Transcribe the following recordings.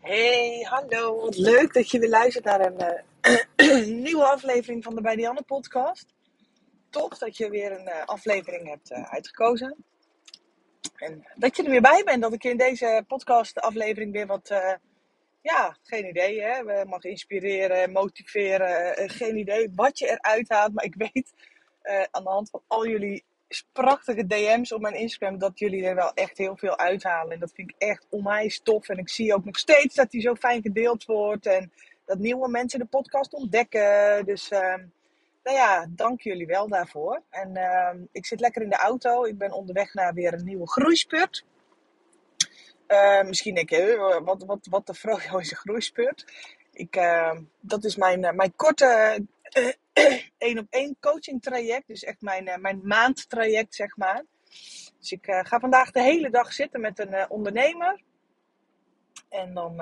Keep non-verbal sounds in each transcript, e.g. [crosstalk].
Hey, hallo. Wat leuk dat je weer luistert naar een eh, [clears throat] nieuwe aflevering van de Bij Dianne podcast. Tof dat je weer een eh, aflevering hebt eh, uitgekozen. En dat je er weer bij bent. Dat ik in deze podcast aflevering weer wat, ja, geen idee hè. We mag inspireren, motiveren. geen idee wat je eruit haalt. Maar ik weet aan de hand van al jullie prachtige DM's op mijn Instagram dat jullie er wel echt heel veel uithalen. En dat vind ik echt onwijs tof. En ik zie ook nog steeds dat die zo fijn gedeeld wordt. En dat nieuwe mensen de podcast ontdekken. Dus ehm, nou ja, dank jullie wel daarvoor. En ehm, ik zit lekker in de auto. Ik ben onderweg naar weer een nieuwe groeispurt. Eh, misschien denk je, "Huh, wat, wat, wat de frojo is een groeispurt. Ik, ehm, dat is mijn, eh, mijn korte [clears throat] één op één coaching traject. Dus echt mijn, eh, mijn maandtraject, zeg maar. Dus ik eh, ga vandaag de hele dag zitten met een eh, ondernemer. En dan,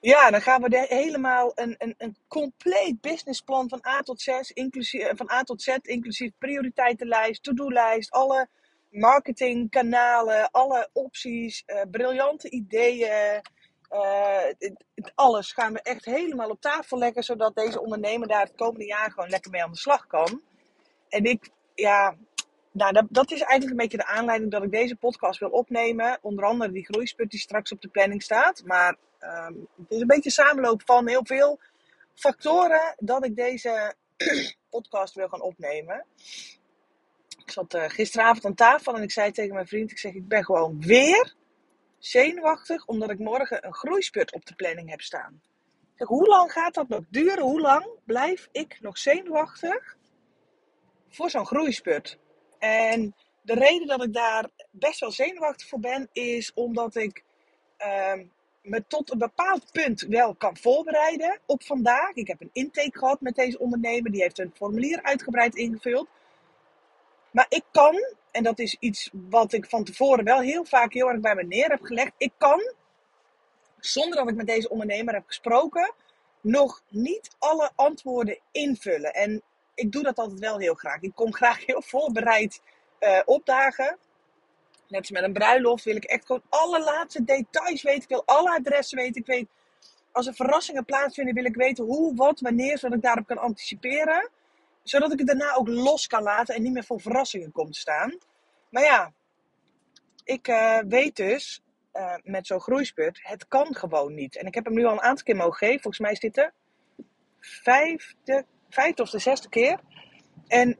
ja, dan gaan we helemaal een, een, een compleet businessplan van A tot Z, inclusief, van A tot Z, inclusief prioriteitenlijst, to-do-lijst, alle marketingkanalen, alle opties, briljante ideeën. Eh, alles gaan we echt helemaal op tafel leggen, zodat deze ondernemer daar het komende jaar gewoon lekker mee aan de slag kan. En ik, ja, nou, dat, dat is eigenlijk een beetje de aanleiding dat ik deze podcast wil opnemen. Onder andere die groeispurt die straks op de planning staat. Maar ehm, het is een beetje een samenloop van heel veel factoren dat ik deze [clears throat] podcast wil gaan opnemen. Ik zat eh, gisteravond aan tafel en ik zei tegen mijn vriend, ik zeg, ik ben gewoon weer zenuwachtig omdat ik morgen een groeispurt op de planning heb staan. Zeg, hoe lang gaat dat nog duren? Hoe lang blijf ik nog zenuwachtig voor zo'n groeispurt? En de reden dat ik daar best wel zenuwachtig voor ben, is omdat ik ehm, me tot een bepaald punt wel kan voorbereiden op vandaag. Ik heb een intake gehad met deze ondernemer, die heeft een formulier uitgebreid ingevuld. Maar ik kan, en dat is iets wat ik van tevoren wel heel vaak heel erg bij me neer heb gelegd. Ik kan, zonder dat ik met deze ondernemer heb gesproken, nog niet alle antwoorden invullen. En ik doe dat altijd wel heel graag. Ik kom graag heel voorbereid eh, opdagen. Net als met een bruiloft wil ik echt gewoon alle laatste details weten. Ik wil alle adressen weten. Ik weet, als er verrassingen plaatsvinden, wil ik weten hoe, wat, wanneer, zodat ik daarop kan anticiperen. Zodat ik het daarna ook los kan laten en niet meer voor verrassingen kom te staan. Maar ja, ik eh, weet dus eh, met zo'n groeispurt, het kan gewoon niet. En ik heb hem nu al een aantal keer mogen geven. Volgens mij is dit de vijfde, vijfde of de zesde keer. En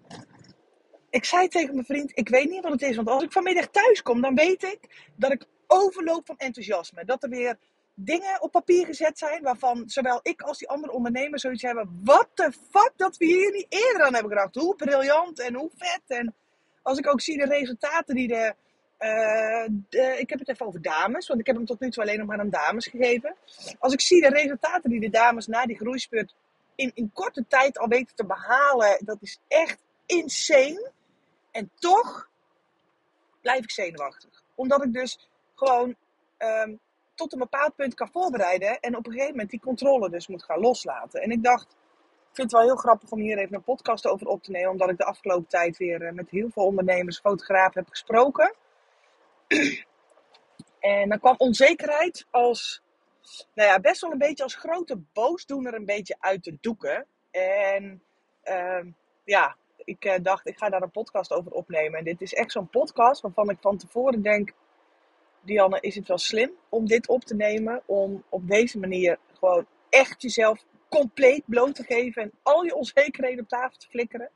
ik zei tegen mijn vriend, ik weet niet wat het is. Want als ik vanmiddag thuis kom, dan weet ik dat ik overloop van enthousiasme. Dat er weer dingen op papier gezet zijn waarvan zowel ik als die andere ondernemers zoiets hebben. What the fuck, dat we hier niet eerder aan hebben gedacht. Hoe briljant en hoe vet. En als ik ook zie de resultaten die de... eh, de- ik heb het even over dames, want ik heb hem tot nu toe alleen nog maar aan dames gegeven. Als ik zie de resultaten die de dames na die groeispurt in, in korte tijd al weten te behalen, dat is echt insane. En toch blijf ik zenuwachtig. Omdat ik dus gewoon ehm, tot een bepaald punt kan voorbereiden. En op een gegeven moment die controle dus moet gaan loslaten. En ik dacht, ik vind het wel heel grappig om hier even een podcast over op te nemen. Omdat ik de afgelopen tijd weer eh, met heel veel ondernemers, fotografen heb gesproken. [clears throat] En dan kwam onzekerheid als, nou ja, best wel een beetje als grote boosdoener een beetje uit de doeken. En ehm, ja, ik eh, dacht, ik ga daar een podcast over opnemen. En dit is echt zo'n podcast waarvan ik van tevoren denk, Dianne, is het wel slim om dit op te nemen? Om op deze manier gewoon echt jezelf compleet bloot te geven en al je onzekerheden op tafel te flikkeren.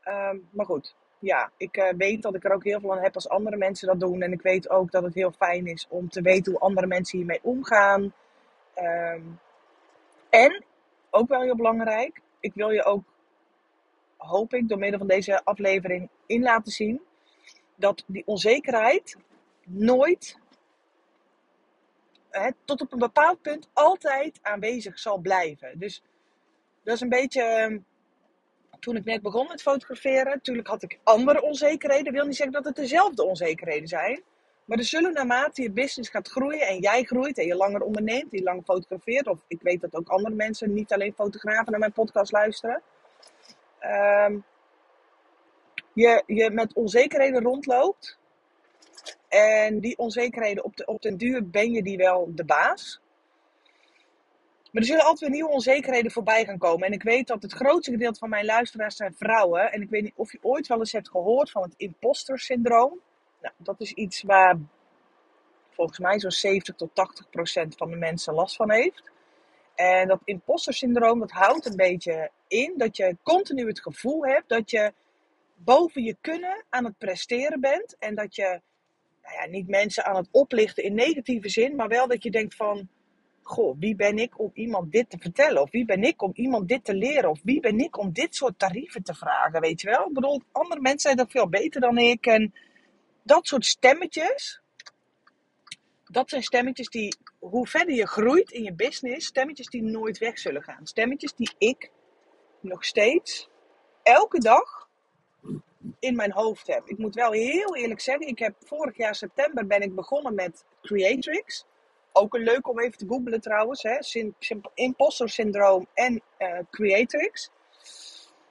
Ehm, maar goed, ja, ik eh, weet dat ik er ook heel veel aan heb als andere mensen dat doen. En ik weet ook dat het heel fijn is om te weten hoe andere mensen hiermee omgaan. Ehm, en, ook wel heel belangrijk, ik wil je ook, hoop ik, door middel van deze aflevering in laten zien dat die onzekerheid nooit, tot op een bepaald punt, altijd aanwezig zal blijven. Dus dat is een beetje, ehm, toen ik net begon met fotograferen, natuurlijk had ik andere onzekerheden. Ik wil niet zeggen dat het dezelfde onzekerheden zijn. Maar er zullen naarmate je business gaat groeien en jij groeit en je langer onderneemt, je langer fotografeert, of ik weet dat ook andere mensen, niet alleen fotografen, naar mijn podcast luisteren. ehm, je, je met onzekerheden rondloopt. En die onzekerheden, op, de, op den duur ben je die wel de baas. Maar er zullen altijd weer nieuwe onzekerheden voorbij gaan komen. En ik weet dat het grootste gedeelte van mijn luisteraars zijn vrouwen. En ik weet niet of je ooit wel eens hebt gehoord van het imposter syndroom. Nou, dat is iets waar volgens mij zo'n 70 tot 80 procent van de mensen last van heeft. En dat imposter syndroom, dat houdt een beetje in dat je continu het gevoel hebt dat je boven je kunnen aan het presteren bent. En dat je nou ja, niet mensen aan het oplichten in negatieve zin, maar wel dat je denkt van, goh, wie ben ik om iemand dit te vertellen? Of wie ben ik om iemand dit te leren? Of wie ben ik om dit soort tarieven te vragen, weet je wel? Ik bedoel, andere mensen zijn dat veel beter dan ik. En dat soort stemmetjes, dat zijn stemmetjes die, hoe verder je groeit in je business, stemmetjes die nooit weg zullen gaan. Stemmetjes die ik nog steeds elke dag in mijn hoofd heb. Ik moet wel heel eerlijk zeggen, ik heb vorig jaar september ben ik begonnen met Creatrix. Ook een leuk om even te googlen trouwens. Hè? Imposter syndroom en uh, Creatrix.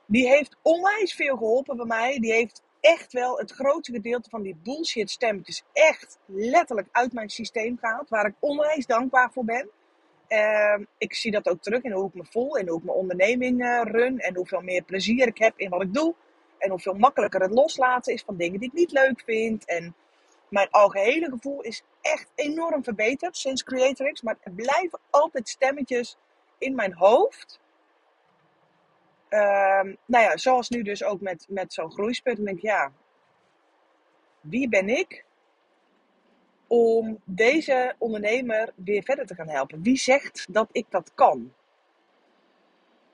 Die heeft onwijs veel geholpen bij mij. Die heeft echt wel het grootste gedeelte van die bullshit stemmetjes echt letterlijk uit mijn systeem gehaald. Waar ik onwijs dankbaar voor ben. Uh, ik zie dat ook terug in hoe ik me voel en hoe ik mijn onderneming uh, run. En hoeveel meer plezier ik heb in wat ik doe. En hoeveel makkelijker het loslaten is van dingen die ik niet leuk vind. En mijn algehele gevoel is echt enorm verbeterd sinds Creatrix. Maar er blijven altijd stemmetjes in mijn hoofd. Um, nou ja, zoals nu dus ook met, met zo'n groeispurt. Dan denk ik, ja, wie ben ik om deze ondernemer weer verder te gaan helpen? Wie zegt dat ik dat kan?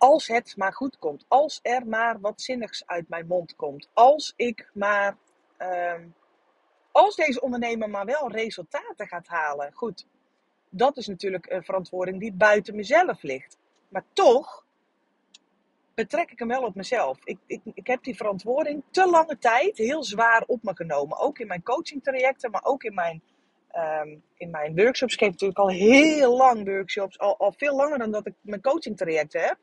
Als het maar goed komt. Als er maar wat zinnigs uit mijn mond komt. Als ik maar. Um, als deze ondernemer maar wel resultaten gaat halen. Goed, dat is natuurlijk een verantwoording die buiten mezelf ligt. Maar toch betrek ik hem wel op mezelf. Ik, ik, ik heb die verantwoording te lange tijd heel zwaar op me genomen. Ook in mijn coaching trajecten, maar ook in mijn, um, in mijn workshops. Ik geef natuurlijk al heel lang workshops. Al, al veel langer dan dat ik mijn coaching trajecten heb.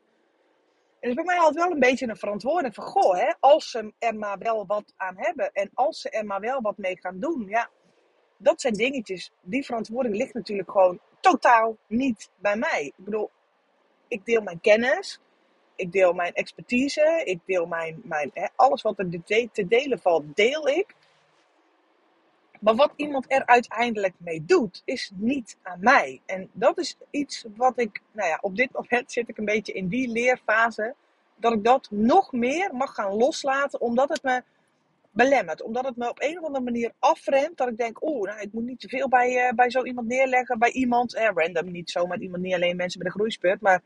Is bij mij altijd wel een beetje een verantwoording van, goh, hè, als ze er maar wel wat aan hebben en als ze er maar wel wat mee gaan doen, ja, dat zijn dingetjes. Die verantwoording ligt natuurlijk gewoon totaal niet bij mij. Ik bedoel, ik deel mijn kennis, ik deel mijn expertise, ik deel mijn, mijn hè, alles wat er te delen valt, deel ik. Maar wat iemand er uiteindelijk mee doet, is niet aan mij. En dat is iets wat ik, nou ja, op dit moment zit ik een beetje in die leerfase. Dat ik dat nog meer mag gaan loslaten, omdat het me belemmert. Omdat het me op een of andere manier afremt. Dat ik denk, oh, nou, ik moet niet te veel bij, uh, bij zo iemand neerleggen. Bij iemand, eh, random, niet zomaar iemand, niet alleen mensen met een groeispurt. Maar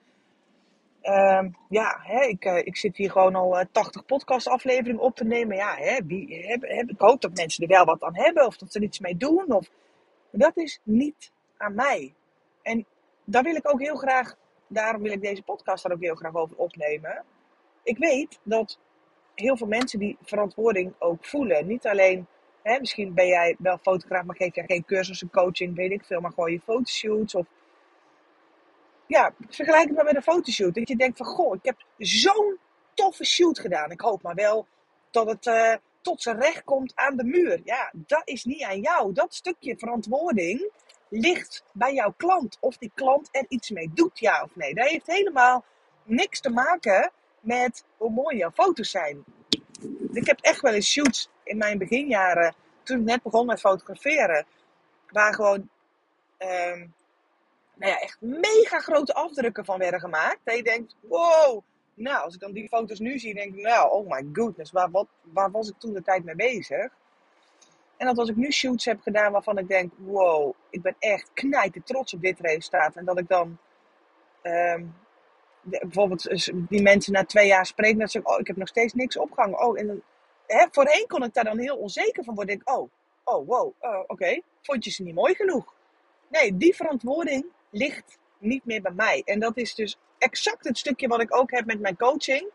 uh, ja, hè, ik, uh, ik zit hier gewoon al uh, 80 podcastafleveringen op te nemen. Ja, hè, wie, heb, heb, ik hoop dat mensen er wel wat aan hebben of dat ze er iets mee doen. Of, dat is niet aan mij. En daar wil ik ook heel graag, daarom wil ik deze podcast daar ook heel graag over opnemen. Ik weet dat heel veel mensen die verantwoording ook voelen. Niet alleen, hè, misschien ben jij wel fotograaf, maar geef jij geen cursussen, coaching, weet ik veel, maar gewoon je fotoshoots of ja, vergelijk het maar met een fotoshoot. Dat je denkt van, goh, ik heb zo'n toffe shoot gedaan. Ik hoop maar wel dat het uh, tot zijn recht komt aan de muur. Ja, dat is niet aan jou. Dat stukje verantwoording ligt bij jouw klant. Of die klant er iets mee doet, ja of nee. Dat heeft helemaal niks te maken met hoe mooi jouw foto's zijn. Ik heb echt wel eens shoots in mijn beginjaren, toen ik net begon met fotograferen, waar gewoon um, nou ja, echt mega grote afdrukken van werden gemaakt. Dat je denkt, wow, nou, als ik dan die foto's nu zie, denk ik, nou, oh my goodness, waar, wat, waar was ik toen de tijd mee bezig? En dat als ik nu shoots heb gedaan waarvan ik denk, wow, ik ben echt knijten trots op dit resultaat. En dat ik dan de, bijvoorbeeld die mensen na twee jaar spreken, dat ze oh, ik heb nog steeds niks opgehangen. Oh, en hè, voorheen kon ik daar dan heel onzeker van worden. Denk, oh, oh, wow, uh, oké, vond je ze niet mooi genoeg? Nee, die verantwoording ligt niet meer bij mij. En dat is dus exact het stukje wat ik ook heb met mijn coaching.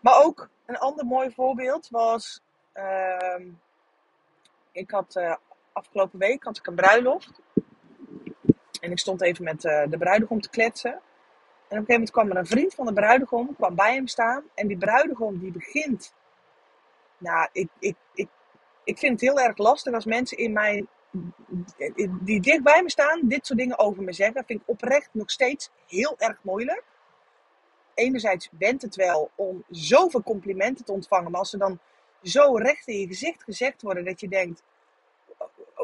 Maar ook een ander mooi voorbeeld was. Uh, ik had uh, afgelopen week had ik een bruiloft. En ik stond even met uh, de bruidegom te kletsen. En op een gegeven moment kwam er een vriend van de bruidegom kwam bij hem staan. En die bruidegom die begint. Nou, ik, ik, ik, ik vind het heel erg lastig als mensen in mij, die dicht bij me staan, dit soort dingen over me zeggen. Vind ik oprecht nog steeds heel erg moeilijk. Enerzijds bent het wel om zoveel complimenten te ontvangen, maar als ze dan zo recht in je gezicht gezegd worden dat je denkt: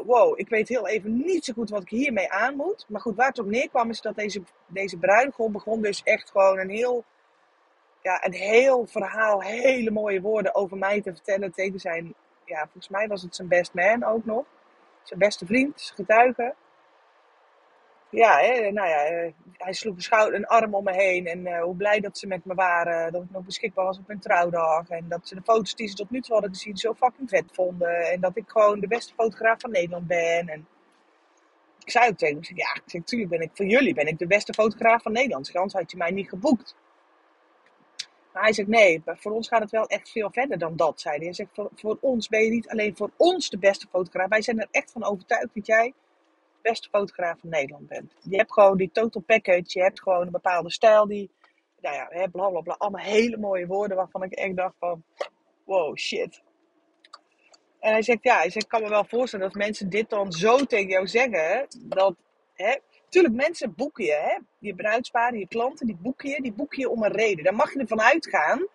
wow, ik weet heel even niet zo goed wat ik hiermee aan moet. Maar goed, waar het op neerkwam is dat deze, deze bruidegom begon dus echt gewoon een heel, ja, een heel verhaal, hele mooie woorden over mij te vertellen tegen zijn, ja, volgens mij was het zijn best man ook nog. Zijn beste vriend, zijn getuige ja, hè, nou ja, eh, hij sloeg een, schouder, arm om me heen. En uh, hoe blij dat ze met me waren. Dat ik nog beschikbaar was op hun trouwdag. En dat ze de foto's die ze tot nu toe hadden gezien zo fucking vet vonden. En dat ik gewoon de beste fotograaf van Nederland ben. En ik zei ook tegen hem, ja, ik zeg, tuurlijk ben ik, voor jullie ben ik de beste fotograaf van Nederland. Anders had je mij niet geboekt. Maar hij zegt, nee, voor ons gaat het wel echt veel verder dan dat, zei hij. Zegt, voor, ons ben je niet alleen voor ons de beste fotograaf. Wij zijn er echt van overtuigd dat jij beste fotograaf van Nederland bent. Je hebt gewoon die total package. Je hebt gewoon een bepaalde stijl die, nou ja, bla bla bla. Allemaal hele mooie woorden waarvan ik echt dacht van, wow, shit. En hij zegt, ja, hij zegt, ik kan me wel voorstellen dat mensen dit dan zo tegen jou zeggen. Dat, hè, tuurlijk, mensen boeken je, hè. Je bruidsparen, je klanten, die boeken je, die boeken je om een reden. Daar mag je ervan uitgaan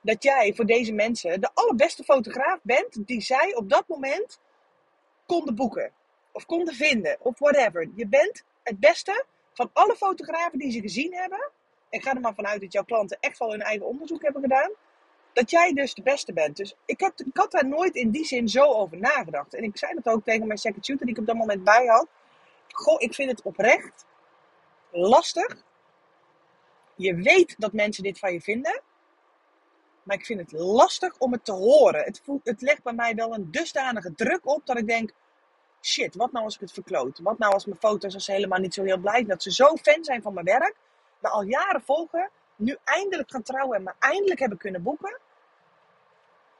dat jij voor deze mensen de allerbeste fotograaf bent die zij op dat moment konden boeken of konden vinden, of whatever. Je bent het beste van alle fotografen die ze gezien hebben. Ik ga er maar vanuit dat jouw klanten echt wel hun eigen onderzoek hebben gedaan. Dat jij dus de beste bent. Dus ik, heb, ik had daar nooit in die zin zo over nagedacht. En ik zei dat ook tegen mijn second shooter die ik op dat moment bij had. Goh, ik vind het oprecht lastig. Je weet dat mensen dit van je vinden. Maar ik vind het lastig om het te horen. Het, voelt, het legt bij mij wel een dusdanige druk op dat ik denk: shit, wat nou als ik het verkloot? Wat nou als mijn foto's als ze helemaal niet zo heel blij zijn dat ze zo fan zijn van mijn werk, maar al jaren volgen, nu eindelijk gaan trouwen en me eindelijk hebben kunnen boeken.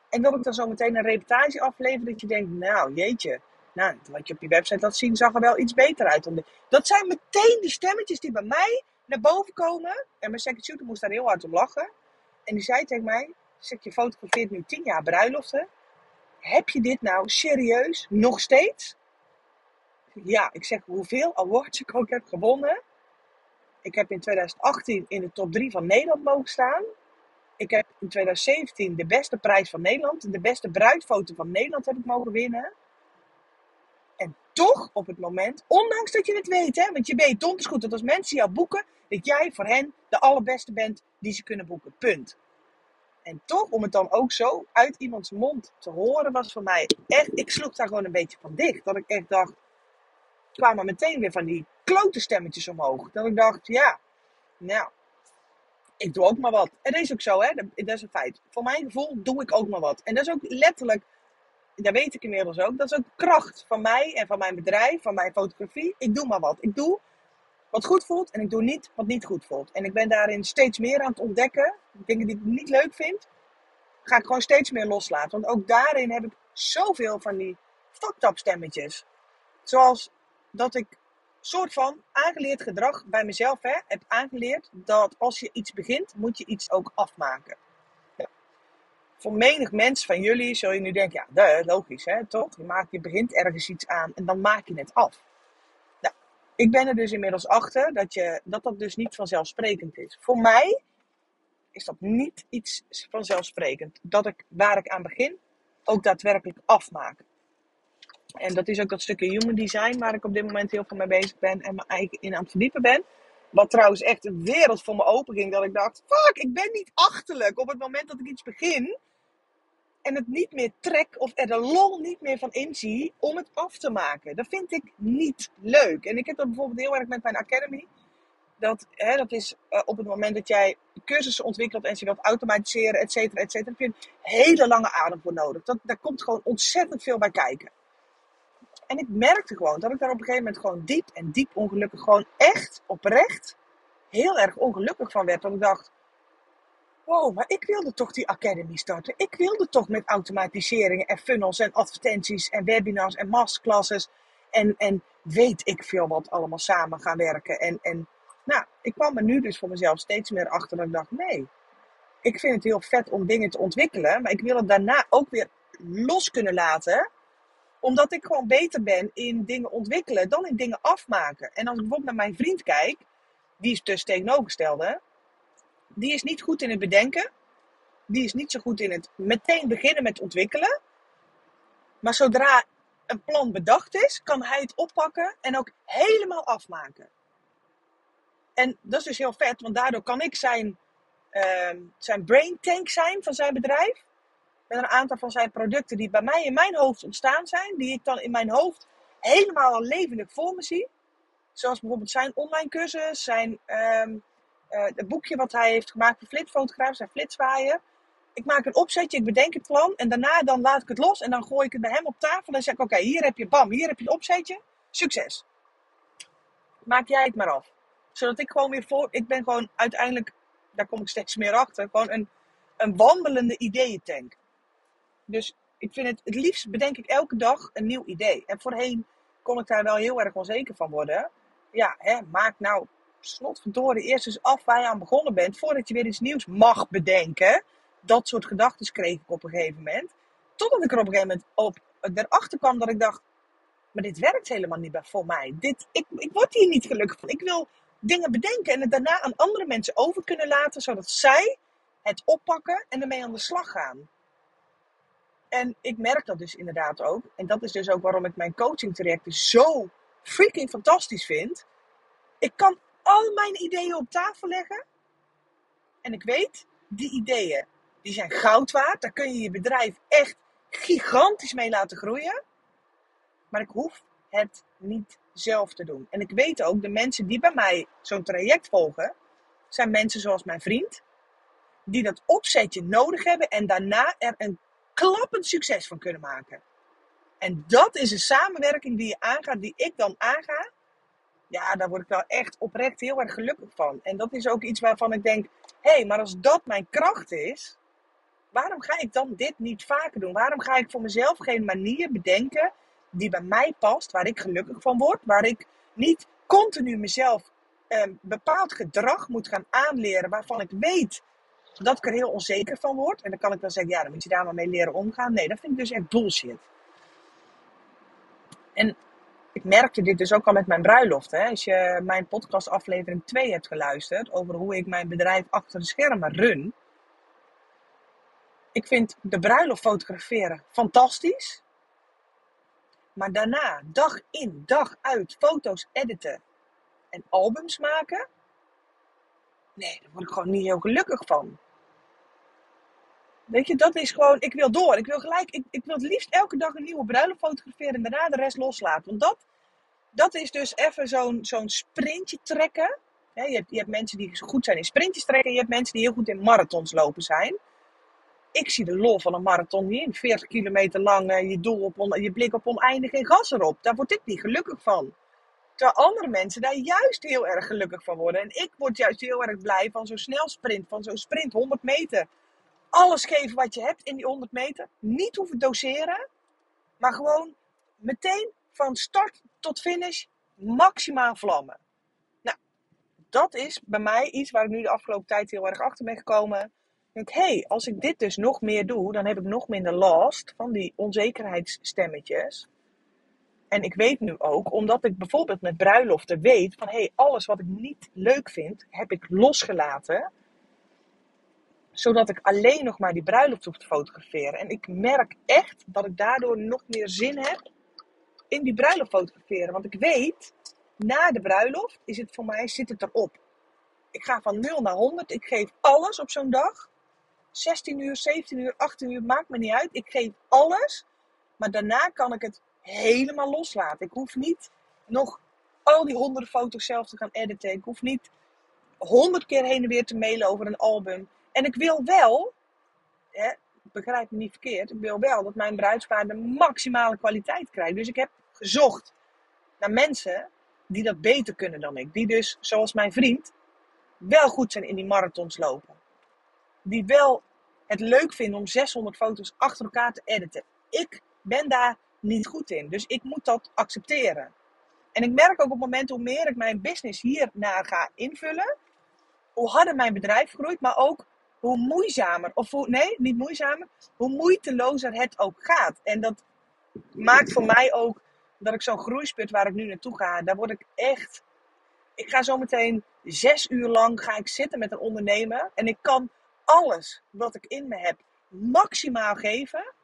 En dat ik dan zo meteen een reputatie aflever dat je denkt, nou jeetje, nou, wat je op je website laat zien zag er wel iets beter uit. Dat zijn meteen die stemmetjes die bij mij naar boven komen. En mijn second shooter moest daar heel hard om lachen. En die zei tegen mij, zeg je fotografeert nu tien jaar bruiloften. Heb je dit nou serieus nog steeds? ja, ik zeg hoeveel awards ik ook heb gewonnen. Ik heb in 2018 in de top 3 van Nederland mogen staan. Ik heb in 2017 de beste prijs van Nederland, de beste bruidfoto van Nederland heb ik mogen winnen. En toch op het moment, ondanks dat je het weet, hè, want je weet donders goed dat als mensen jou boeken, dat jij voor hen de allerbeste bent die ze kunnen boeken. Punt. En toch, om het dan ook zo uit iemands mond te horen, was voor mij echt, ik sloeg daar gewoon een beetje van dicht. Dat ik echt dacht, kwamen meteen weer van die klote stemmetjes omhoog. Dat ik dacht, ja, nou, ik doe ook maar wat. En dat is ook zo, hè? Dat is een feit. Voor mijn gevoel doe ik ook maar wat. En dat is ook letterlijk, dat weet ik inmiddels ook, dat is ook kracht van mij en van mijn bedrijf, van mijn fotografie. Ik doe maar wat. Ik doe wat goed voelt en ik doe niet wat niet goed voelt. En ik ben daarin steeds meer aan het ontdekken. Dingen die ik niet leuk vind, ga ik gewoon steeds meer loslaten. Want ook daarin heb ik zoveel van die fucked stemmetjes. Zoals dat ik soort van aangeleerd gedrag bij mezelf heb aangeleerd dat als je iets begint, moet je iets ook afmaken. Voor menig mens van jullie zul je nu denken, ja, logisch hè, toch? Je, maakt, je begint ergens iets aan en dan maak je het af. Nou, ik ben er dus inmiddels achter dat, je, dat dat dus niet vanzelfsprekend is. Voor mij is dat niet iets vanzelfsprekend. Dat ik waar ik aan begin ook daadwerkelijk afmaak. En dat is ook dat stukje human design waar ik op dit moment heel veel mee bezig ben en me in aan het verdiepen ben. Wat trouwens echt een wereld voor me open ging. Dat ik dacht, fuck, ik ben niet achterlijk op het moment dat ik iets begin. En het niet meer trek of er de lol niet meer van inzie om het af te maken. Dat vind ik niet leuk. En ik heb dat bijvoorbeeld heel erg met mijn academy. Dat, hè, dat is uh, op het moment dat jij cursussen ontwikkelt en ze wilt automatiseren, et cetera, et cetera. Heb je hele lange adem voor nodig. Dat, daar komt gewoon ontzettend veel bij kijken. En ik merkte gewoon dat ik daar op een gegeven moment gewoon diep en diep ongelukkig, gewoon echt oprecht, heel erg ongelukkig van werd. Dat ik dacht, wow, maar ik wilde toch die academy starten. Ik wilde toch met automatiseringen en funnels en advertenties en webinars en masterclasses en, en weet ik veel wat allemaal samen gaan werken. En, en nou, ik kwam er nu dus voor mezelf steeds meer achter dat ik dacht, nee, ik vind het heel vet om dingen te ontwikkelen, maar ik wil het daarna ook weer los kunnen laten. Omdat ik gewoon beter ben in dingen ontwikkelen dan in dingen afmaken. En als ik bijvoorbeeld naar mijn vriend kijk, die is dus tegenovergestelde. Die is niet goed in het bedenken. Die is niet zo goed in het meteen beginnen met ontwikkelen. Maar zodra een plan bedacht is, kan hij het oppakken en ook helemaal afmaken. En dat is dus heel vet, want daardoor kan ik zijn, uh, zijn brain tank zijn van zijn bedrijf. Met een aantal van zijn producten die bij mij in mijn hoofd ontstaan zijn, die ik dan in mijn hoofd helemaal al levendig voor me zie. Zoals bijvoorbeeld zijn online cursus, zijn um, uh, het boekje wat hij heeft gemaakt voor flitsfotograaf, zijn flitswaaier. Ik maak een opzetje, ik bedenk het plan en daarna dan laat ik het los en dan gooi ik het bij hem op tafel en zeg ik oké, hier heb je bam, hier heb je het opzetje, succes. Maak jij het maar af. Zodat ik gewoon weer voor, ik ben gewoon uiteindelijk, daar kom ik steeds meer achter, gewoon een, een wandelende ideeëntank. Dus ik vind het, het liefst bedenk ik elke dag een nieuw idee. En voorheen kon ik daar wel heel erg onzeker van worden. Ja, hè, maak nou slotverdorie eerst eens af waar je aan begonnen bent, voordat je weer iets nieuws mag bedenken. Dat soort gedachten kreeg ik op een gegeven moment. Totdat ik er op een gegeven moment op, erachter kwam dat ik dacht, maar dit werkt helemaal niet voor mij. Dit, ik, ik word hier niet gelukkig van. Ik wil dingen bedenken en het daarna aan andere mensen over kunnen laten, zodat zij het oppakken en ermee aan de slag gaan. En ik merk dat dus inderdaad ook. En dat is dus ook waarom ik mijn coaching trajecten zo freaking fantastisch vind. Ik kan al mijn ideeën op tafel leggen. En ik weet, die ideeën die zijn goud waard. Daar kun je je bedrijf echt gigantisch mee laten groeien. Maar ik hoef het niet zelf te doen. En ik weet ook, de mensen die bij mij zo'n traject volgen, zijn mensen zoals mijn vriend, die dat opzetje nodig hebben en daarna er een klappend succes van kunnen maken. En dat is een samenwerking die je aangaat, die ik dan aanga. Ja, daar word ik wel echt oprecht heel erg gelukkig van. En dat is ook iets waarvan ik denk: hé, hey, maar als dat mijn kracht is, waarom ga ik dan dit niet vaker doen? Waarom ga ik voor mezelf geen manier bedenken die bij mij past, waar ik gelukkig van word, waar ik niet continu mezelf een bepaald gedrag moet gaan aanleren waarvan ik weet dat ik er heel onzeker van word. En dan kan ik wel zeggen, ja, dan moet je daar maar mee leren omgaan. Nee, dat vind ik dus echt bullshit. En ik merkte dit dus ook al met mijn bruiloft. Hè. Als je mijn podcast aflevering 2 hebt geluisterd over hoe ik mijn bedrijf achter de schermen run. Ik vind de bruiloft fotograferen fantastisch. Maar daarna, dag in, dag uit, foto's editen en albums maken. Nee, daar word ik gewoon niet heel gelukkig van. Weet je, dat is gewoon, ik wil door. Ik wil gelijk, ik, ik wil het liefst elke dag een nieuwe bruiloft fotograferen en daarna de rest loslaten. Want dat, dat is dus even zo'n zo'n sprintje trekken. je, hebt, je hebt mensen die goed zijn in sprintjes trekken. En je hebt mensen die heel goed in marathons lopen zijn. Ik zie de lol van een marathon niet in. 40 kilometer lang, uh, je, doel op je blik op oneindig en gas erop. Daar word ik niet gelukkig van. Terwijl andere mensen daar juist heel erg gelukkig van worden. En ik word juist heel erg blij van zo'n snel sprint, van zo'n sprint 100 meter alles geven wat je hebt in die 100 meter. Niet hoeven doseren, maar gewoon meteen van start tot finish maximaal vlammen. Nou, dat is bij mij iets waar ik nu de afgelopen tijd heel erg achter ben gekomen. Ik denk, hé, hey, als ik dit dus nog meer doe, dan heb ik nog minder last van die onzekerheidsstemmetjes. En ik weet nu ook, omdat ik bijvoorbeeld met bruiloften weet van hé, hey, alles wat ik niet leuk vind, heb ik losgelaten zodat ik alleen nog maar die bruiloft hoef te fotograferen. En ik merk echt dat ik daardoor nog meer zin heb in die bruiloft fotograferen. Want ik weet, na de bruiloft is het voor mij, zit het erop. Ik ga van 0 naar 100. Ik geef alles op zo'n dag. 16 uur, 17 uur, 18 uur, maakt me niet uit. Ik geef alles. Maar daarna kan ik het helemaal loslaten. Ik hoef niet nog al die honderden foto's zelf te gaan editen. Ik hoef niet honderd keer heen en weer te mailen over een album. En ik wil wel, hè, begrijp me niet verkeerd, ik wil wel dat mijn bruidspaar de maximale kwaliteit krijgt. Dus ik heb gezocht naar mensen die dat beter kunnen dan ik. Die dus, zoals mijn vriend, wel goed zijn in die marathons lopen. Die wel het leuk vinden om 600 foto's achter elkaar te editen. Ik ben daar niet goed in. Dus ik moet dat accepteren. En ik merk ook op het moment hoe meer ik mijn business hier naar ga invullen, hoe harder mijn bedrijf groeit, maar ook hoe moeizamer, of hoe, nee, niet moeizamer, hoe moeitelozer het ook gaat. En dat maakt voor mij ook dat ik zo'n groeispurt waar ik nu naartoe ga, daar word ik echt. Ik ga zo meteen zes uur lang ga ik zitten met een ondernemer en ik kan alles wat ik in me heb maximaal geven.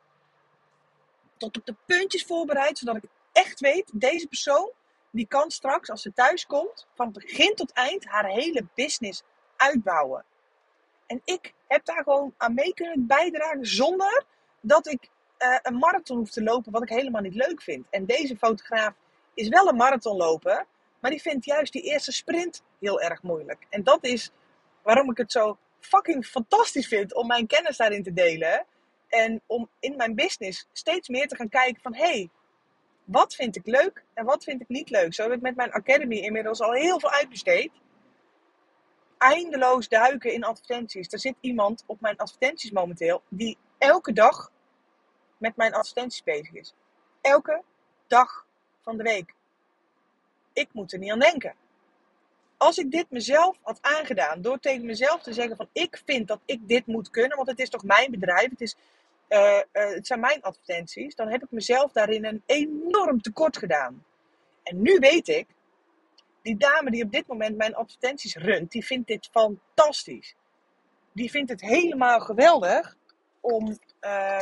Tot op de puntjes voorbereid, zodat ik echt weet, deze persoon die kan straks, als ze thuis komt, van begin tot eind haar hele business uitbouwen. En ik heb daar gewoon aan mee kunnen bijdragen zonder dat ik uh, een marathon hoef te lopen, wat ik helemaal niet leuk vind. En deze fotograaf is wel een marathonloper, maar die vindt juist die eerste sprint heel erg moeilijk. En dat is waarom ik het zo fucking fantastisch vind om mijn kennis daarin te delen. En om in mijn business steeds meer te gaan kijken van... hey, wat vind ik leuk en wat vind ik niet leuk? Zo heb ik met mijn academy inmiddels al heel veel uitbesteed. Eindeloos duiken in advertenties. Er zit iemand op mijn advertenties momenteel die elke dag met mijn advertenties bezig is. Elke dag van de week. Ik moet er niet aan denken. Als ik dit mezelf had aangedaan door tegen mezelf te zeggen van ik vind dat ik dit moet kunnen, want het is toch mijn bedrijf, het, is, uh, uh, het zijn mijn advertenties, dan heb ik mezelf daarin een enorm tekort gedaan. En nu weet ik, die dame die op dit moment mijn advertenties runt, die vindt dit fantastisch. Die vindt het helemaal geweldig om uh,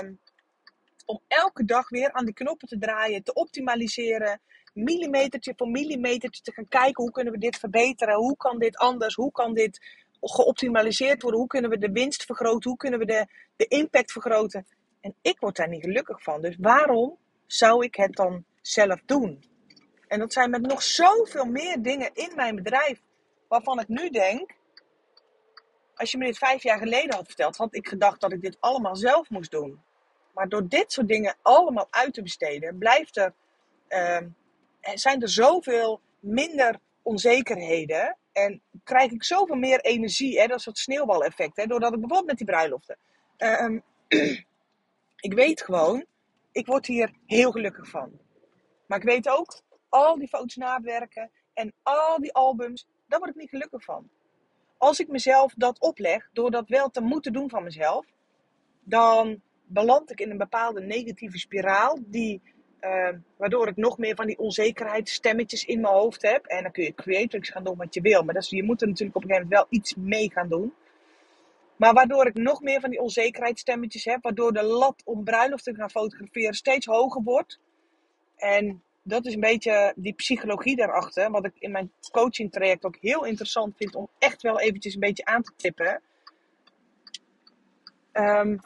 om elke dag weer aan die knoppen te draaien, te optimaliseren, millimetertje voor millimetertje te gaan kijken hoe kunnen we dit verbeteren, hoe kan dit anders, hoe kan dit geoptimaliseerd worden, hoe kunnen we de winst vergroten, hoe kunnen we de, de impact vergroten. En ik word daar niet gelukkig van. Dus waarom zou ik het dan zelf doen? En dat zijn met nog zoveel meer dingen in mijn bedrijf waarvan ik nu denk, als je me dit vijf jaar geleden had verteld, had ik gedacht dat ik dit allemaal zelf moest doen. Maar door dit soort dingen allemaal uit te besteden, blijft er, uh, zijn er zoveel minder onzekerheden. En krijg ik zoveel meer energie. Hè? Dat is het sneeuwbaleffect. Hè? Doordat ik bijvoorbeeld met die bruiloften. Uh, [clears throat] ik weet gewoon, ik word hier heel gelukkig van. Maar ik weet ook, al die foto's nawerken en al die albums, daar word ik niet gelukkig van. Als ik mezelf dat opleg, door dat wel te moeten doen van mezelf, dan beland ik in een bepaalde negatieve spiraal. Die, uh, waardoor ik nog meer van die onzekerheidsstemmetjes in mijn hoofd heb. En dan kun je creatrix gaan doen wat je wil. Maar dat je moet er natuurlijk op een gegeven moment wel iets mee gaan doen. Maar waardoor ik nog meer van die onzekerheidsstemmetjes heb. Waardoor de lat om bruiloft te gaan fotograferen steeds hoger wordt. En dat is een beetje die psychologie daarachter. Wat ik in mijn coaching traject ook heel interessant vind om echt wel eventjes een beetje aan te tippen. Um,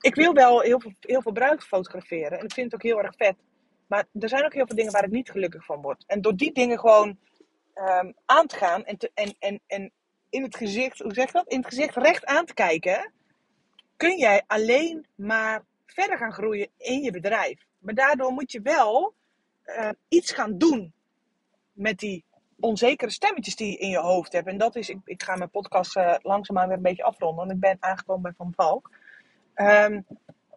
ik wil wel heel veel, heel veel bruiloft fotograferen. En ik vind het ook heel erg vet. Maar er zijn ook heel veel dingen waar ik niet gelukkig van word. En door die dingen gewoon um, aan te gaan en, te, en, en, en in het gezicht, hoe zeg je dat? In het gezicht recht aan te kijken, kun jij alleen maar verder gaan groeien in je bedrijf. Maar daardoor moet je wel uh, iets gaan doen met die onzekere stemmetjes die je in je hoofd hebt. En dat is, ik, ik ga mijn podcast uh, langzaamaan weer een beetje afronden, want ik ben aangekomen bij Van Valk. Um,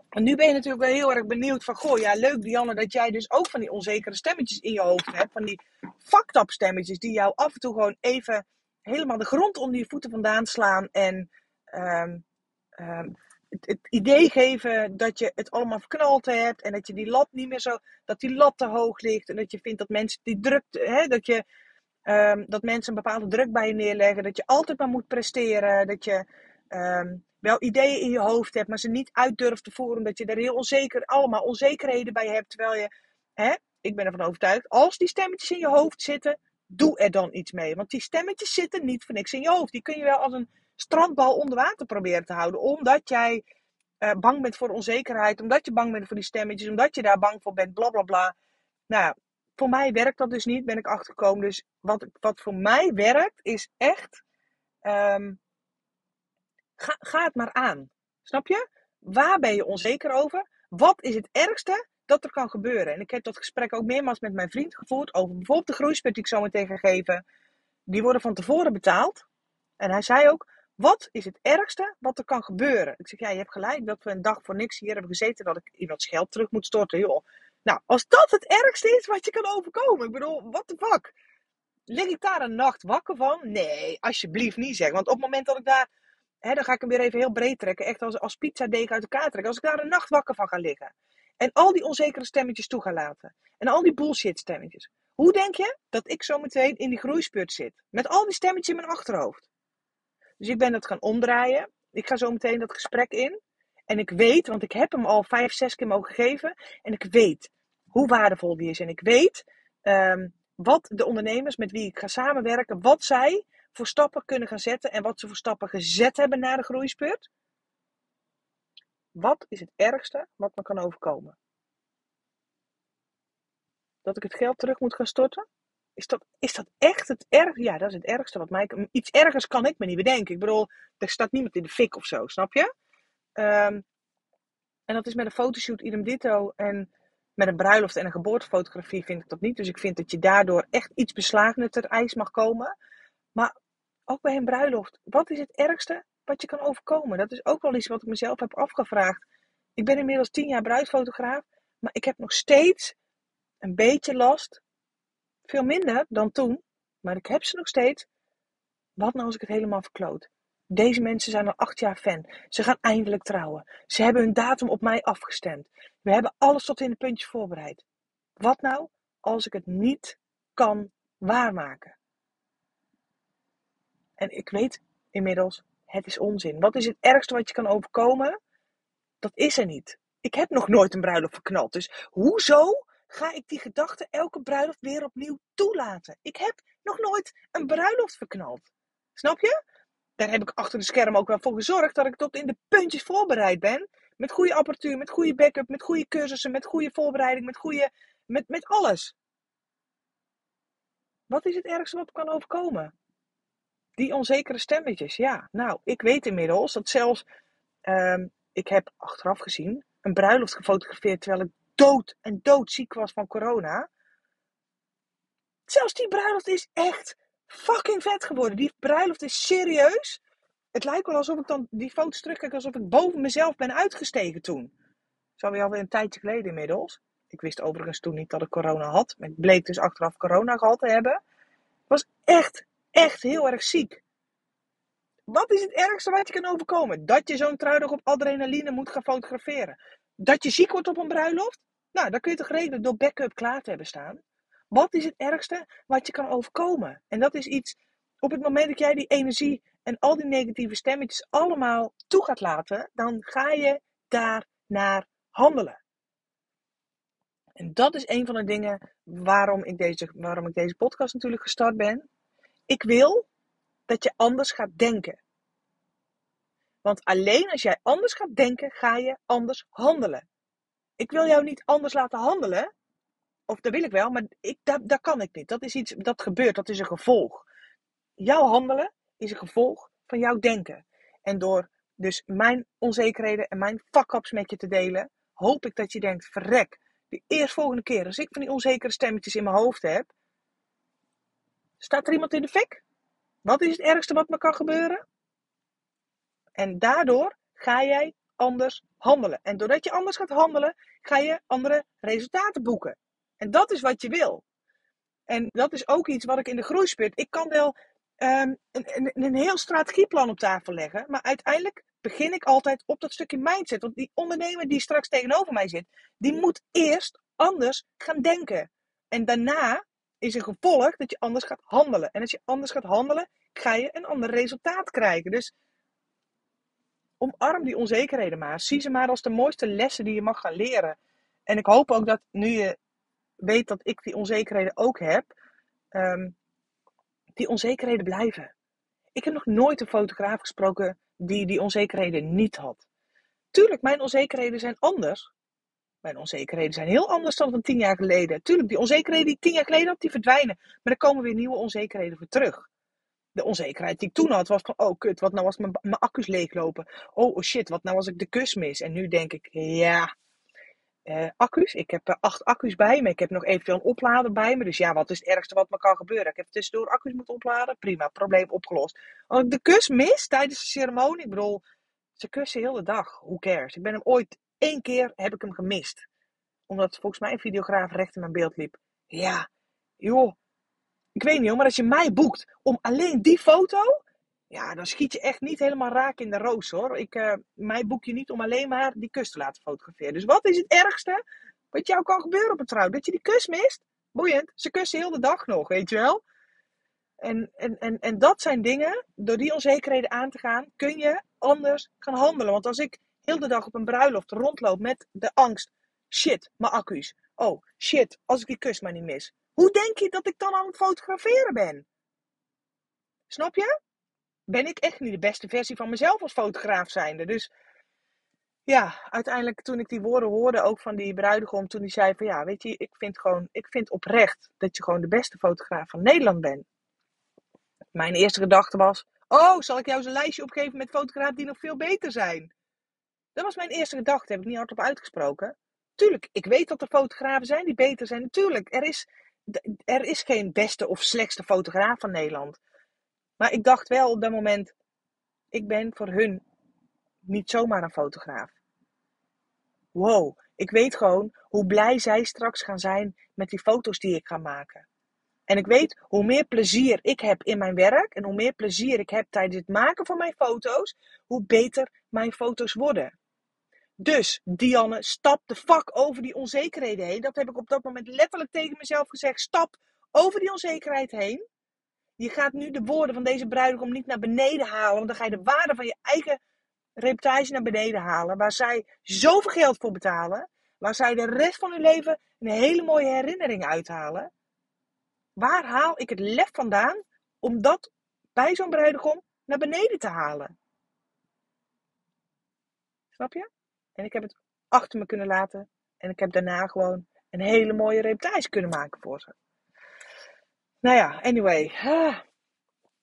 en nu ben je natuurlijk wel heel erg benieuwd van, goh, ja, leuk Dianne, dat jij dus ook van die onzekere stemmetjes in je hoofd hebt. Van die fucked up stemmetjes die jou af en toe gewoon even helemaal de grond onder je voeten vandaan slaan. En um, um, het, idee geven dat je het allemaal verknald hebt. En dat je die lat niet meer zo, dat die lat te hoog ligt. En dat je vindt dat mensen die druk, hè, dat je, dat mensen een bepaalde druk bij je neerleggen. Dat je altijd maar moet presteren. Dat je wel ideeën in je hoofd hebt, maar ze niet uit durft te voeren, omdat je er heel onzeker, allemaal onzekerheden bij hebt. Terwijl je, hè, ik ben ervan overtuigd, als die stemmetjes in je hoofd zitten, doe er dan iets mee. Want die stemmetjes zitten niet voor niks in je hoofd. Die kun je wel als een strandbal onder water proberen te houden, omdat jij uh, bang bent voor onzekerheid, omdat je bang bent voor die stemmetjes, omdat je daar bang voor bent, bla bla bla. Nou, voor mij werkt dat dus niet, ben ik achtergekomen. Dus wat, wat voor mij werkt, is echt um, Ga, ga het maar aan. Snap je? Waar ben je onzeker over? Wat is het ergste dat er kan gebeuren? En ik heb dat gesprek ook meermaals met mijn vriend gevoerd over bijvoorbeeld de groeispurt die ik zo meteen ga geven. Die worden van tevoren betaald. En hij zei ook, wat is het ergste wat er kan gebeuren? Ik zeg, ja, je hebt gelijk dat we een dag voor niks hier hebben gezeten dat ik iemands geld terug moet storten. Joh. Nou, als dat het ergste is wat je kan overkomen. Ik bedoel, what the fuck? Lig ik daar een nacht wakker van? Nee, alsjeblieft niet zeg. Want op het moment dat ik daar hè, dan ga ik hem weer even heel breed trekken. Echt als, als pizzadeeg uit elkaar trekken. Als ik daar een nacht wakker van ga liggen. En al die onzekere stemmetjes toe ga laten. En al die bullshit stemmetjes. Hoe denk je dat ik zo meteen in die groeispurt zit? Met al die stemmetjes in mijn achterhoofd. Dus ik ben dat gaan omdraaien. Ik ga zo meteen dat gesprek in. En ik weet, want ik heb hem al vijf, zes keer mogen geven. En ik weet hoe waardevol die is. En ik weet um, wat de ondernemers met wie ik ga samenwerken, wat zij voor stappen kunnen gaan zetten. En wat ze voor stappen gezet hebben na de groeispurt. Wat is het ergste wat me kan overkomen? Dat ik het geld terug moet gaan storten? Is dat, is dat echt het ergste? Ja, dat is het ergste wat mij... Iets ergers kan ik me niet bedenken. Ik bedoel, er staat niemand in de fik of zo, snap je? Um, en dat is met een fotoshoot idem ditto. En met een bruiloft en een geboortefotografie vind ik dat niet. Dus ik vind dat je daardoor echt iets beslagener ter ijs mag komen. Maar ook bij een bruiloft. Wat is het ergste wat je kan overkomen? Dat is ook wel iets wat ik mezelf heb afgevraagd. Ik ben inmiddels tien jaar bruidfotograaf. Maar ik heb nog steeds een beetje last. Veel minder dan toen. Maar ik heb ze nog steeds. Wat nou als ik het helemaal verkloot? Deze mensen zijn al acht jaar fan. Ze gaan eindelijk trouwen. Ze hebben hun datum op mij afgestemd. We hebben alles tot in de puntjes voorbereid. Wat nou als ik het niet kan waarmaken? En ik weet inmiddels, het is onzin. Wat is het ergste wat je kan overkomen? Dat is er niet. Ik heb nog nooit een bruiloft verknald. Dus hoezo ga ik die gedachte elke bruiloft weer opnieuw toelaten? Ik heb nog nooit een bruiloft verknald. Snap je? daar heb ik achter de scherm ook wel voor gezorgd dat ik tot in de puntjes voorbereid ben. Met goede apparatuur, met goede backup, met goede cursussen, met goede voorbereiding, met, goede, met, met alles. Wat is het ergste wat kan overkomen? Die onzekere stemmetjes. Ja, nou, ik weet inmiddels dat zelfs, um, ik heb achteraf gezien, een bruiloft gefotografeerd terwijl ik dood en doodziek was van corona. Zelfs die bruiloft is echt fucking vet geworden. Die bruiloft is serieus. Het lijkt wel alsof ik dan die foto's terugkijk alsof ik boven mezelf ben uitgestegen toen. Dat is alweer een tijdje geleden inmiddels. Ik wist overigens toen niet dat ik corona had. Maar ik bleek dus achteraf corona gehad te hebben. Ik was echt, echt heel erg ziek. Wat is het ergste wat je kan overkomen? Dat je zo'n trui nog op adrenaline moet gaan fotograferen. Dat je ziek wordt op een bruiloft? Nou, dan kun je toch regelen door backup klaar te hebben staan. Wat is het ergste wat je kan overkomen? En dat is iets, op het moment dat jij die energie en al die negatieve stemmetjes allemaal toe gaat laten, dan ga je daar naar handelen. En dat is een van de dingen waarom ik deze, waarom ik deze podcast natuurlijk gestart ben. Ik wil dat je anders gaat denken. Want alleen als jij anders gaat denken, ga je anders handelen. Ik wil jou niet anders laten handelen, of dat wil ik wel, maar ik, dat, kan ik niet. Dat is iets dat gebeurt, dat is een gevolg. Jouw handelen is een gevolg van jouw denken. En door dus mijn onzekerheden en mijn fuck-ups met je te delen, hoop ik dat je denkt: verrek, de eerstvolgende keer als ik van die onzekere stemmetjes in mijn hoofd heb, staat er iemand in de fik? Wat is het ergste wat me kan gebeuren? En daardoor ga jij anders handelen. En doordat je anders gaat handelen, ga je andere resultaten boeken. En dat is wat je wil. En dat is ook iets wat ik in de groeispurt. Ik kan wel um, een, een, een heel strategieplan op tafel leggen. Maar uiteindelijk begin ik altijd op dat stukje mindset. Want die ondernemer die straks tegenover mij zit, die moet eerst anders gaan denken. En daarna is een gevolg dat je anders gaat handelen. En als je anders gaat handelen, ga je een ander resultaat krijgen. Dus omarm die onzekerheden maar. Zie ze maar als de mooiste lessen die je mag gaan leren. En ik hoop ook dat nu je weet dat ik die onzekerheden ook heb, um, die onzekerheden blijven. Ik heb nog nooit een fotograaf gesproken die die onzekerheden niet had. Tuurlijk, mijn onzekerheden zijn anders. Mijn onzekerheden zijn heel anders dan van tien jaar geleden. Tuurlijk, die onzekerheden die ik tien jaar geleden had, die verdwijnen. Maar er komen weer nieuwe onzekerheden voor terug. De onzekerheid die ik toen had, was van, oh kut, wat nou als mijn, accu's leeglopen? Oh, oh shit, wat nou als ik de kus mis? En nu denk ik, ja, uh, accu's. Ik heb uh, acht accu's bij me. Ik heb nog eventueel een oplader bij me. Dus ja, wat is het ergste wat me kan gebeuren? Ik heb tussendoor accu's moeten opladen. Prima, probleem opgelost. Als ik de kus mis tijdens de ceremonie, ik bedoel, ze kussen heel de dag. Who cares? Ik ben hem ooit één keer heb ik hem gemist. Omdat volgens mij een videograaf recht in mijn beeld liep. Ja, joh. Ik weet niet maar als je mij boekt om alleen die foto, ja, dan schiet je echt niet helemaal raak in de roos hoor. Ik, uh, mij boek je niet om alleen maar die kus te laten fotograferen. Dus wat is het ergste wat jou kan gebeuren op een trouw? Dat je die kus mist? Boeiend, ze kussen heel de dag nog, weet je wel. En, en, en, en dat zijn dingen, door die onzekerheden aan te gaan, kun je anders gaan handelen. Want als ik heel de dag op een bruiloft rondloop met de angst, shit, mijn accu's. Oh, shit, als ik die kus maar niet mis. Hoe denk je dat ik dan aan het fotograferen ben? Snap je? Ben ik echt niet de beste versie van mezelf als fotograaf zijnde. Dus ja, uiteindelijk toen ik die woorden hoorde, ook van die bruidegom, toen die zei van ja, weet je, ik vind gewoon, ik vind oprecht dat je gewoon de beste fotograaf van Nederland bent. Mijn eerste gedachte was, oh, zal ik jou eens een lijstje opgeven met fotografen die nog veel beter zijn? Dat was mijn eerste gedachte, heb ik niet hardop uitgesproken. Tuurlijk, ik weet dat er fotografen zijn die beter zijn. Natuurlijk, er is, er is geen beste of slechtste fotograaf van Nederland. Maar ik dacht wel op dat moment, ik ben voor hun niet zomaar een fotograaf. Wow, ik weet gewoon hoe blij zij straks gaan zijn met die foto's die ik ga maken. En ik weet hoe meer plezier ik heb in mijn werk en hoe meer plezier ik heb tijdens het maken van mijn foto's, hoe beter mijn foto's worden. Dus, Dianne, stap de fuck over die onzekerheden heen. Dat heb ik op dat moment letterlijk tegen mezelf gezegd. Stap over die onzekerheid heen. Je gaat nu de woorden van deze bruidegom niet naar beneden halen, want dan ga je de waarde van je eigen reputatie naar beneden halen. Waar zij zoveel geld voor betalen, waar zij de rest van hun leven een hele mooie herinnering uithalen. Waar haal ik het lef vandaan om dat bij zo'n bruidegom naar beneden te halen? Snap je? En ik heb het achter me kunnen laten. En ik heb daarna gewoon een hele mooie reputatie kunnen maken voor ze. Nou ja, anyway. Ah,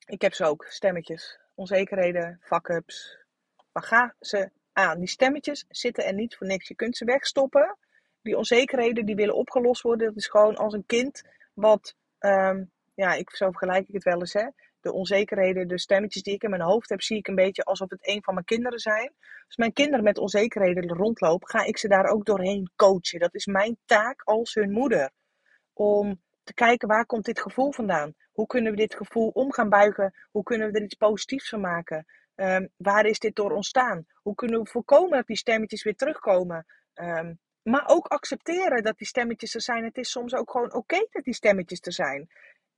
ik heb ze ook. Stemmetjes. Onzekerheden, fuck-ups. Maar ga ze aan. Die stemmetjes zitten er niet voor niks. Je kunt ze wegstoppen. Die onzekerheden die willen opgelost worden. Dat is gewoon als een kind wat... Um, ja, ik, zo vergelijk ik het wel eens. Hè de onzekerheden, de stemmetjes die ik in mijn hoofd heb, zie ik een beetje alsof het een van mijn kinderen zijn. Als mijn kinderen met onzekerheden rondlopen, ga ik ze daar ook doorheen coachen. Dat is mijn taak als hun moeder. Om te kijken waar komt dit gevoel vandaan? Hoe kunnen we dit gevoel om gaan buigen? Hoe kunnen we er iets positiefs van maken? Um, waar is dit door ontstaan? Hoe kunnen we voorkomen dat die stemmetjes weer terugkomen? Um, maar ook accepteren dat die stemmetjes er zijn. Het is soms ook gewoon oké dat die stemmetjes er zijn.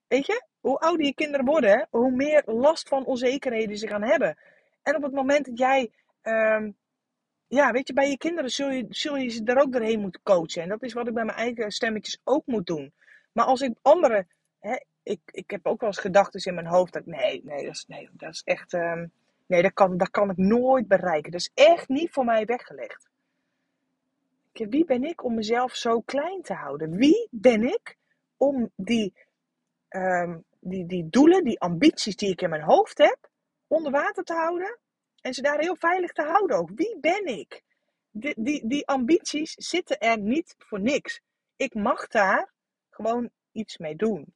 Weet je, hoe ouder je kinderen worden, hoe meer last van onzekerheden ze gaan hebben. En op het moment dat jij, um, ja, weet je, bij je kinderen zul je, zul je ze er ook doorheen moeten coachen. En dat is wat ik bij mijn eigen stemmetjes ook moet doen. Maar als ik anderen, ik, ik heb ook wel eens gedachten in mijn hoofd dat nee, nee, dat is, nee, dat is echt, um, nee, dat kan, dat kan ik nooit bereiken. Dat is echt niet voor mij weggelegd. Wie ben ik om mezelf zo klein te houden? Wie ben ik om die um, die, die doelen, die ambities die ik in mijn hoofd heb, onder water te houden. En ze daar heel veilig te houden ook. Wie ben ik? Die, die, die ambities zitten er niet voor niks. Ik mag daar gewoon iets mee doen.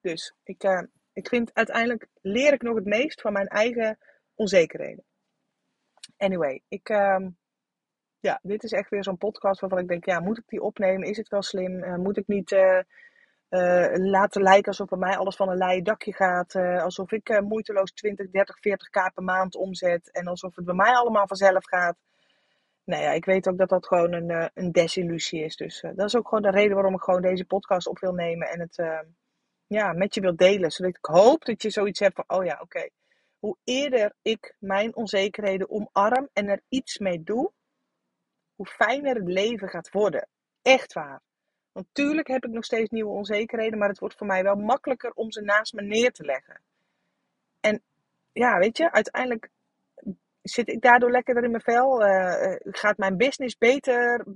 Dus ik, uh, ik vind uiteindelijk leer ik nog het meest van mijn eigen onzekerheden. Anyway, ik, uh, ja, dit is echt weer zo'n podcast waarvan ik denk, ja, moet ik die opnemen? Is het wel slim? Uh, moet ik niet uh, laten lijken alsof bij mij alles van een leien dakje gaat. Uh, alsof ik uh, moeiteloos 20, 30, 40k per maand omzet. En alsof het bij mij allemaal vanzelf gaat. Nou ja, ik weet ook dat dat gewoon een, een desillusie is. Dus dat is ook gewoon de reden waarom ik gewoon deze podcast op wil nemen. En het ja, met je wil delen. Zodat ik hoop dat je zoiets hebt van, oh ja, oké. Hoe eerder ik mijn onzekerheden omarm en er iets mee doe, hoe fijner het leven gaat worden. Echt waar. Want heb ik nog steeds nieuwe onzekerheden, maar het wordt voor mij wel makkelijker om ze naast me neer te leggen. En ja, weet je, uiteindelijk zit ik daardoor lekkerder in mijn vel. Uh, gaat mijn business beter?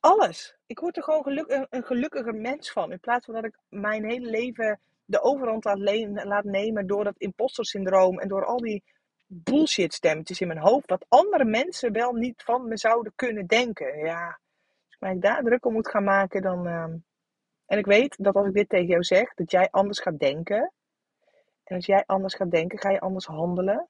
Alles. Ik word er gewoon een, gelukkiger mens van. In plaats van dat ik mijn hele leven de overhand laat nemen door dat imposter syndroom en door al die bullshit stemmetjes in mijn hoofd. Dat andere mensen wel niet van me zouden kunnen denken. Ja, ik daar druk om moet gaan maken, dan. Uh... En ik weet dat als ik dit tegen jou zeg, dat jij anders gaat denken. En als jij anders gaat denken, ga je anders handelen.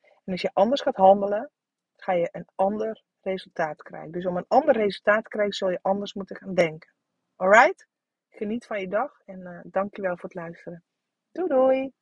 En als je anders gaat handelen, ga je een ander resultaat krijgen. Dus om een ander resultaat te krijgen, zul je anders moeten gaan denken. Alright? Geniet van je dag en uh, dankjewel voor het luisteren. Doei doei!